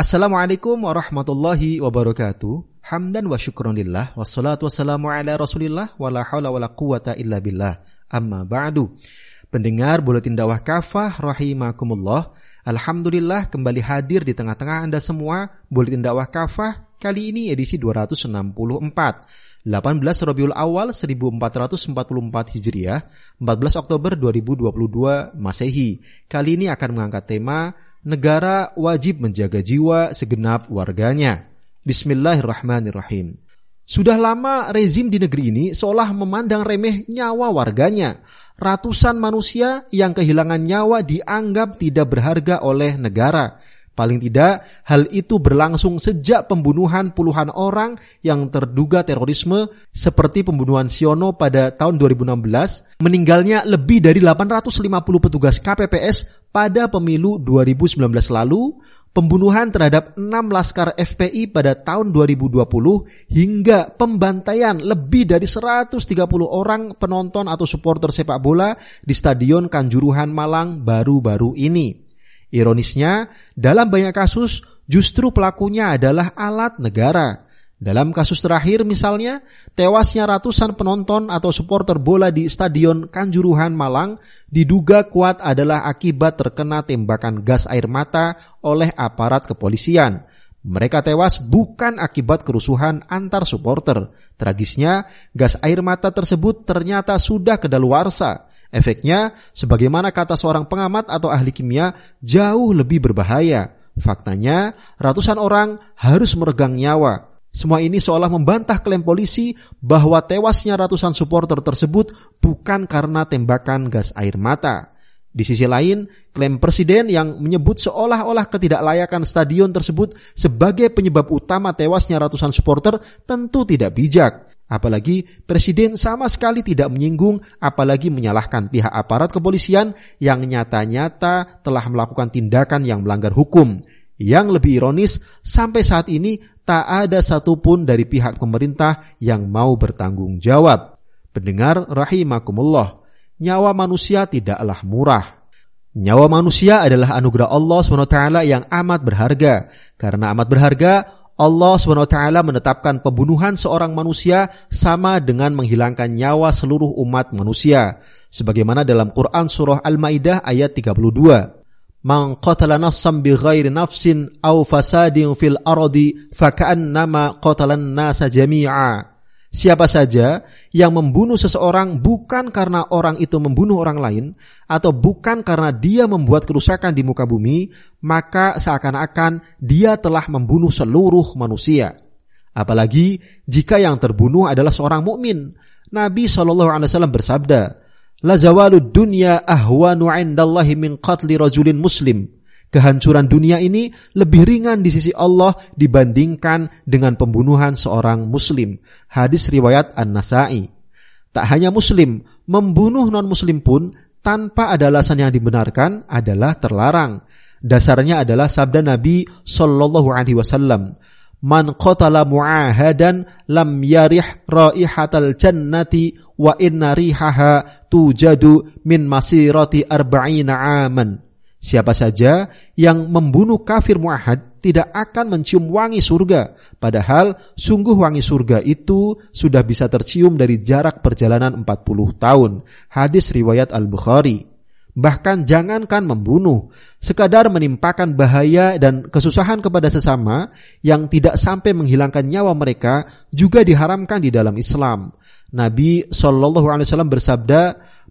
Assalamualaikum warahmatullahi wabarakatuh. Hamdan wa syukronillah wassalatu wassalamu ala Rasulillah wala haula wala quwata illa billah. Amma ba'du. Pendengar Buletin Dakwah Kafah rahimakumullah. Alhamdulillah kembali hadir di tengah-tengah Anda semua Buletin Dakwah Kafah kali ini edisi 264. 18 Rabiul Awal 1444 Hijriah, 14 Oktober 2022 Masehi. Kali ini akan mengangkat tema negara wajib menjaga jiwa segenap warganya. Bismillahirrahmanirrahim. Sudah lama rezim di negeri ini seolah memandang remeh nyawa warganya. Ratusan manusia yang kehilangan nyawa dianggap tidak berharga oleh negara. Paling tidak, hal itu berlangsung sejak pembunuhan puluhan orang yang terduga terorisme seperti pembunuhan Siono pada tahun 2016, meninggalnya lebih dari 850 petugas KPPS pada pemilu 2019 lalu, pembunuhan terhadap 6 laskar FPI pada tahun 2020 hingga pembantaian lebih dari 130 orang penonton atau supporter sepak bola di Stadion Kanjuruhan Malang baru-baru ini. Ironisnya, dalam banyak kasus justru pelakunya adalah alat negara dalam kasus terakhir misalnya, tewasnya ratusan penonton atau supporter bola di Stadion Kanjuruhan Malang diduga kuat adalah akibat terkena tembakan gas air mata oleh aparat kepolisian. Mereka tewas bukan akibat kerusuhan antar supporter. Tragisnya, gas air mata tersebut ternyata sudah kedaluarsa. Efeknya, sebagaimana kata seorang pengamat atau ahli kimia, jauh lebih berbahaya. Faktanya, ratusan orang harus meregang nyawa semua ini seolah membantah klaim polisi bahwa tewasnya ratusan supporter tersebut bukan karena tembakan gas air mata. Di sisi lain, klaim presiden yang menyebut seolah-olah ketidaklayakan stadion tersebut sebagai penyebab utama tewasnya ratusan supporter tentu tidak bijak. Apalagi presiden sama sekali tidak menyinggung apalagi menyalahkan pihak aparat kepolisian yang nyata-nyata telah melakukan tindakan yang melanggar hukum. Yang lebih ironis, sampai saat ini tak ada satupun dari pihak pemerintah yang mau bertanggung jawab. Pendengar rahimakumullah, nyawa manusia tidaklah murah. Nyawa manusia adalah anugerah Allah SWT yang amat berharga. Karena amat berharga, Allah SWT menetapkan pembunuhan seorang manusia sama dengan menghilangkan nyawa seluruh umat manusia. Sebagaimana dalam Quran Surah Al-Ma'idah ayat 32 man qatala nafsan bighairi nafsin aw fasadin fil ardi qatalan nasa jami'a. Siapa saja yang membunuh seseorang bukan karena orang itu membunuh orang lain atau bukan karena dia membuat kerusakan di muka bumi, maka seakan-akan dia telah membunuh seluruh manusia. Apalagi jika yang terbunuh adalah seorang mukmin. Nabi saw bersabda, La zawalud dunya ahwanu indallahi min qatli rajulin muslim. Kehancuran dunia ini lebih ringan di sisi Allah dibandingkan dengan pembunuhan seorang muslim. Hadis riwayat An-Nasai. Tak hanya muslim, membunuh non-muslim pun tanpa ada alasan yang dibenarkan adalah terlarang. Dasarnya adalah sabda Nabi Shallallahu Alaihi Wasallam, "Man qatala mu'ahadan lam yarih raihatal jannati wa inna rihaha tujadu min masirati arba'ina aman. Siapa saja yang membunuh kafir muahad tidak akan mencium wangi surga. Padahal sungguh wangi surga itu sudah bisa tercium dari jarak perjalanan 40 tahun. Hadis riwayat Al-Bukhari. Bahkan jangankan membunuh, sekadar menimpakan bahaya dan kesusahan kepada sesama yang tidak sampai menghilangkan nyawa mereka juga diharamkan di dalam Islam. Nabi Shallallahu Alaihi Wasallam bersabda,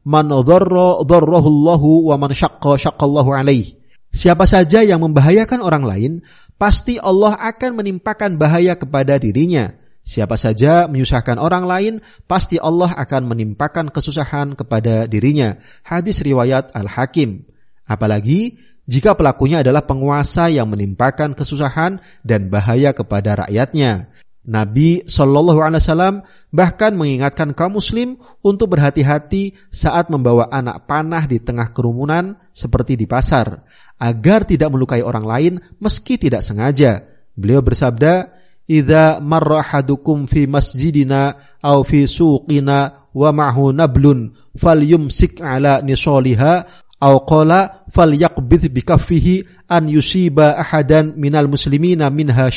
"Man dharra wa man syaqqa syaqqallahu alaih." Siapa saja yang membahayakan orang lain, pasti Allah akan menimpakan bahaya kepada dirinya. Siapa saja menyusahkan orang lain, pasti Allah akan menimpakan kesusahan kepada dirinya. Hadis riwayat Al-Hakim. Apalagi jika pelakunya adalah penguasa yang menimpakan kesusahan dan bahaya kepada rakyatnya. Nabi Shallallahu Alaihi Wasallam bahkan mengingatkan kaum muslim untuk berhati-hati saat membawa anak panah di tengah kerumunan seperti di pasar, agar tidak melukai orang lain meski tidak sengaja. Beliau bersabda, "Idza marra hadukum fi masjidina aw fi suqina wa ma'hu nablun falyumsik ala nisaliha aw qala falyaqbidh bikaffihi an yusiba ahadan minal muslimina minha.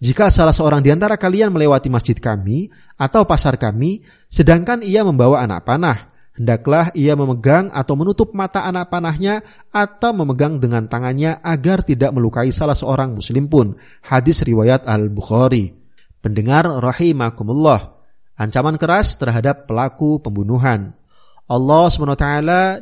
Jika salah seorang di antara kalian melewati masjid kami atau pasar kami, sedangkan ia membawa anak panah, hendaklah ia memegang atau menutup mata anak panahnya atau memegang dengan tangannya agar tidak melukai salah seorang muslim pun. Hadis riwayat Al-Bukhari. Pendengar rahimakumullah. Ancaman keras terhadap pelaku pembunuhan. Allah SWT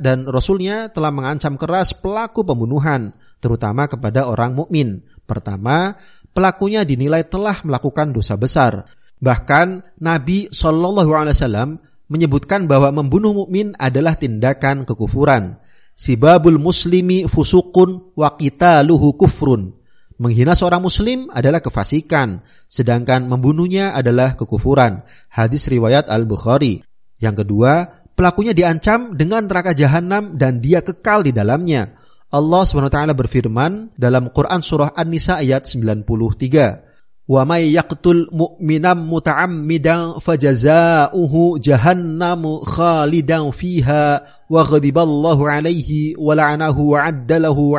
dan Rasulnya telah mengancam keras pelaku pembunuhan, terutama kepada orang mukmin. Pertama, pelakunya dinilai telah melakukan dosa besar. Bahkan Nabi Shallallahu Alaihi Wasallam menyebutkan bahwa membunuh mukmin adalah tindakan kekufuran. Sibabul muslimi fusukun wa qitaluhu kufrun. Menghina seorang muslim adalah kefasikan, sedangkan membunuhnya adalah kekufuran. Hadis riwayat Al-Bukhari. Yang kedua, pelakunya diancam dengan neraka jahanam dan dia kekal di dalamnya. Allah SWT berfirman dalam Quran Surah An-Nisa ayat 93. Wa may yaqtul mu'minam muta'ammidan fajaza'uhu jahannamu khalidan fiha wa ghadiballahu alaihi wa la'anahu wa addalahu.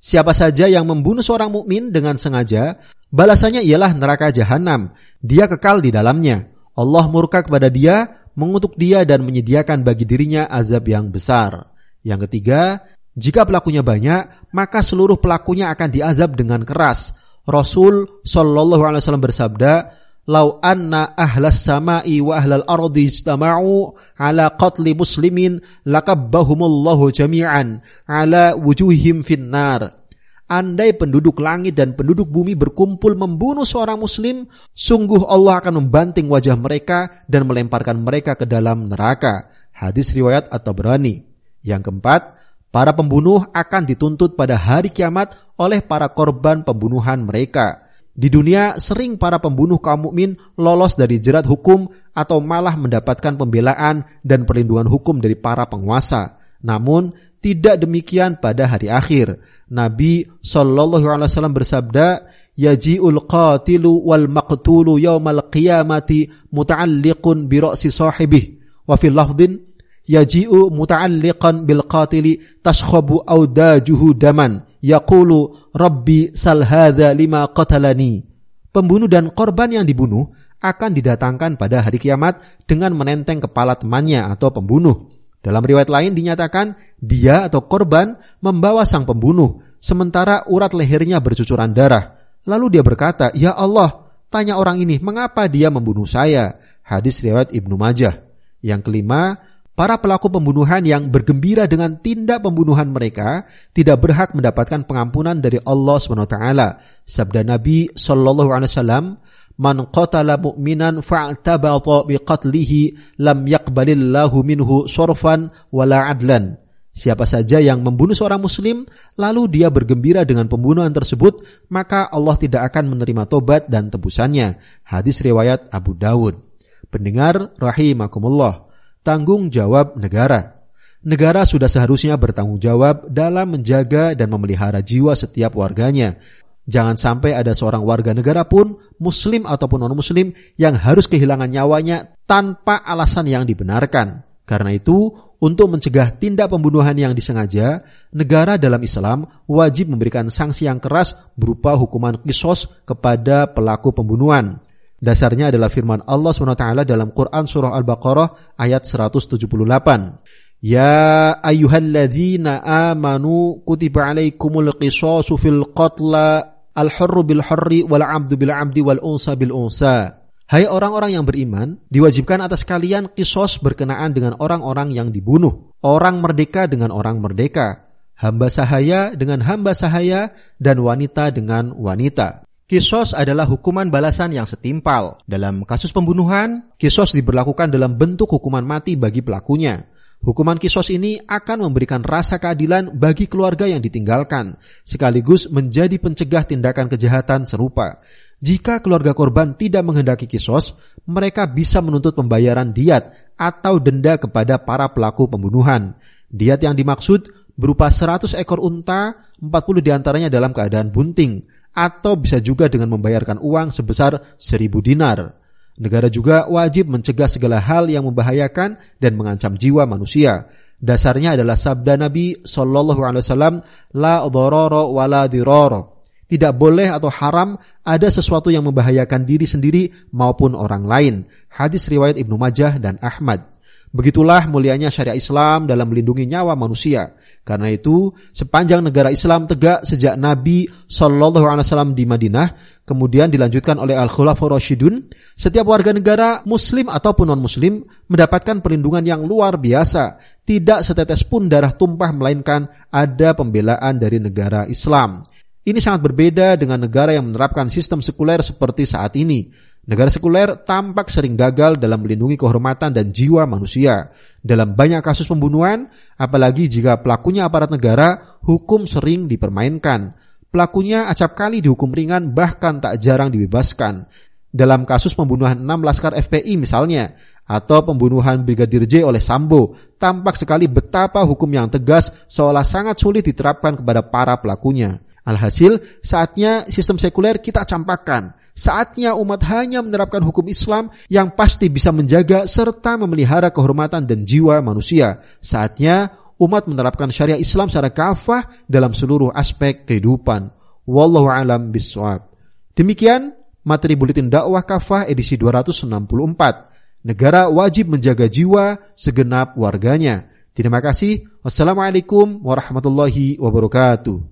Siapa saja yang membunuh seorang mukmin dengan sengaja, balasannya ialah neraka jahanam. Dia kekal di dalamnya. Allah murka kepada dia, mengutuk dia dan menyediakan bagi dirinya azab yang besar. Yang ketiga, jika pelakunya banyak, maka seluruh pelakunya akan diazab dengan keras. Rasul Shallallahu Alaihi Wasallam bersabda, "Lau anna ahlas samai wa ahlal ardi istama'u ala qatli muslimin lakabbahumullahu jami'an ala wujuhim finnar." Andai penduduk langit dan penduduk bumi berkumpul membunuh seorang muslim, sungguh Allah akan membanting wajah mereka dan melemparkan mereka ke dalam neraka. Hadis riwayat atau berani. Yang keempat, para pembunuh akan dituntut pada hari kiamat oleh para korban pembunuhan mereka. Di dunia sering para pembunuh kaum mukmin lolos dari jerat hukum atau malah mendapatkan pembelaan dan perlindungan hukum dari para penguasa. Namun tidak demikian pada hari akhir. Nabi Shallallahu Alaihi Wasallam bersabda, "Yaji'ul qatilu wal maqtulu yaumal qiyamati muta'alliqun bi ra'si sahibih." Wa fil yaji'u muta'alliqan bil qatili tashkhabu audajuhu daman. Yaqulu rabbi sal hadza lima qatalani. Pembunuh dan korban yang dibunuh akan didatangkan pada hari kiamat dengan menenteng kepala temannya atau pembunuh. Dalam riwayat lain dinyatakan dia atau korban membawa sang pembunuh sementara urat lehernya bercucuran darah. Lalu dia berkata ya Allah tanya orang ini mengapa dia membunuh saya? Hadis riwayat Ibnu Majah. Yang kelima Para pelaku pembunuhan yang bergembira dengan tindak pembunuhan mereka tidak berhak mendapatkan pengampunan dari Allah SWT. Sabda Nabi Sallallahu Alaihi Wasallam, "Man qatala mu'minan fa'tabata biqatlihi lam yaqbalillahu minhu sorfan wala adlan." Siapa saja yang membunuh seorang muslim lalu dia bergembira dengan pembunuhan tersebut, maka Allah tidak akan menerima tobat dan tebusannya. Hadis riwayat Abu Dawud. Pendengar rahimakumullah tanggung jawab negara. Negara sudah seharusnya bertanggung jawab dalam menjaga dan memelihara jiwa setiap warganya. Jangan sampai ada seorang warga negara pun, muslim ataupun non-muslim, yang harus kehilangan nyawanya tanpa alasan yang dibenarkan. Karena itu, untuk mencegah tindak pembunuhan yang disengaja, negara dalam Islam wajib memberikan sanksi yang keras berupa hukuman kisos kepada pelaku pembunuhan. Dasarnya adalah firman Allah SWT dalam Quran Surah Al-Baqarah ayat 178. Ya ayyuhalladzina amanu kutiba alaikumul qisasu fil qatla al-hurru bil hurri wal 'abdu bil 'abdi wal unsa bil unsa. Hai orang-orang yang beriman, diwajibkan atas kalian kisos berkenaan dengan orang-orang yang dibunuh, orang merdeka dengan orang merdeka, hamba sahaya dengan hamba sahaya, dan wanita dengan wanita. Kisos adalah hukuman balasan yang setimpal. Dalam kasus pembunuhan, kisos diberlakukan dalam bentuk hukuman mati bagi pelakunya. Hukuman kisos ini akan memberikan rasa keadilan bagi keluarga yang ditinggalkan, sekaligus menjadi pencegah tindakan kejahatan serupa. Jika keluarga korban tidak menghendaki kisos, mereka bisa menuntut pembayaran diat atau denda kepada para pelaku pembunuhan. Diat yang dimaksud berupa 100 ekor unta, 40 di antaranya dalam keadaan bunting, atau bisa juga dengan membayarkan uang sebesar seribu dinar. Negara juga wajib mencegah segala hal yang membahayakan dan mengancam jiwa manusia. Dasarnya adalah sabda Nabi Shallallahu Alaihi Wasallam, la dororo wala diroro. Tidak boleh atau haram ada sesuatu yang membahayakan diri sendiri maupun orang lain. Hadis riwayat Ibnu Majah dan Ahmad. Begitulah mulianya syariat Islam dalam melindungi nyawa manusia. Karena itu, sepanjang negara Islam tegak sejak Nabi Shallallahu Alaihi Wasallam di Madinah, kemudian dilanjutkan oleh Al Khulafaur Rashidun, setiap warga negara Muslim ataupun non Muslim mendapatkan perlindungan yang luar biasa. Tidak setetes pun darah tumpah melainkan ada pembelaan dari negara Islam. Ini sangat berbeda dengan negara yang menerapkan sistem sekuler seperti saat ini. Negara sekuler tampak sering gagal dalam melindungi kehormatan dan jiwa manusia. Dalam banyak kasus pembunuhan, apalagi jika pelakunya aparat negara, hukum sering dipermainkan. Pelakunya acap kali dihukum ringan bahkan tak jarang dibebaskan. Dalam kasus pembunuhan 6 laskar FPI misalnya, atau pembunuhan Brigadir J oleh Sambo, tampak sekali betapa hukum yang tegas seolah sangat sulit diterapkan kepada para pelakunya. Alhasil, saatnya sistem sekuler kita campakkan. Saatnya umat hanya menerapkan hukum Islam yang pasti bisa menjaga serta memelihara kehormatan dan jiwa manusia. Saatnya umat menerapkan syariah Islam secara kafah dalam seluruh aspek kehidupan. Wallahu alam biswab. Demikian materi buletin dakwah kafah edisi 264. Negara wajib menjaga jiwa segenap warganya. Terima kasih. Wassalamualaikum warahmatullahi wabarakatuh.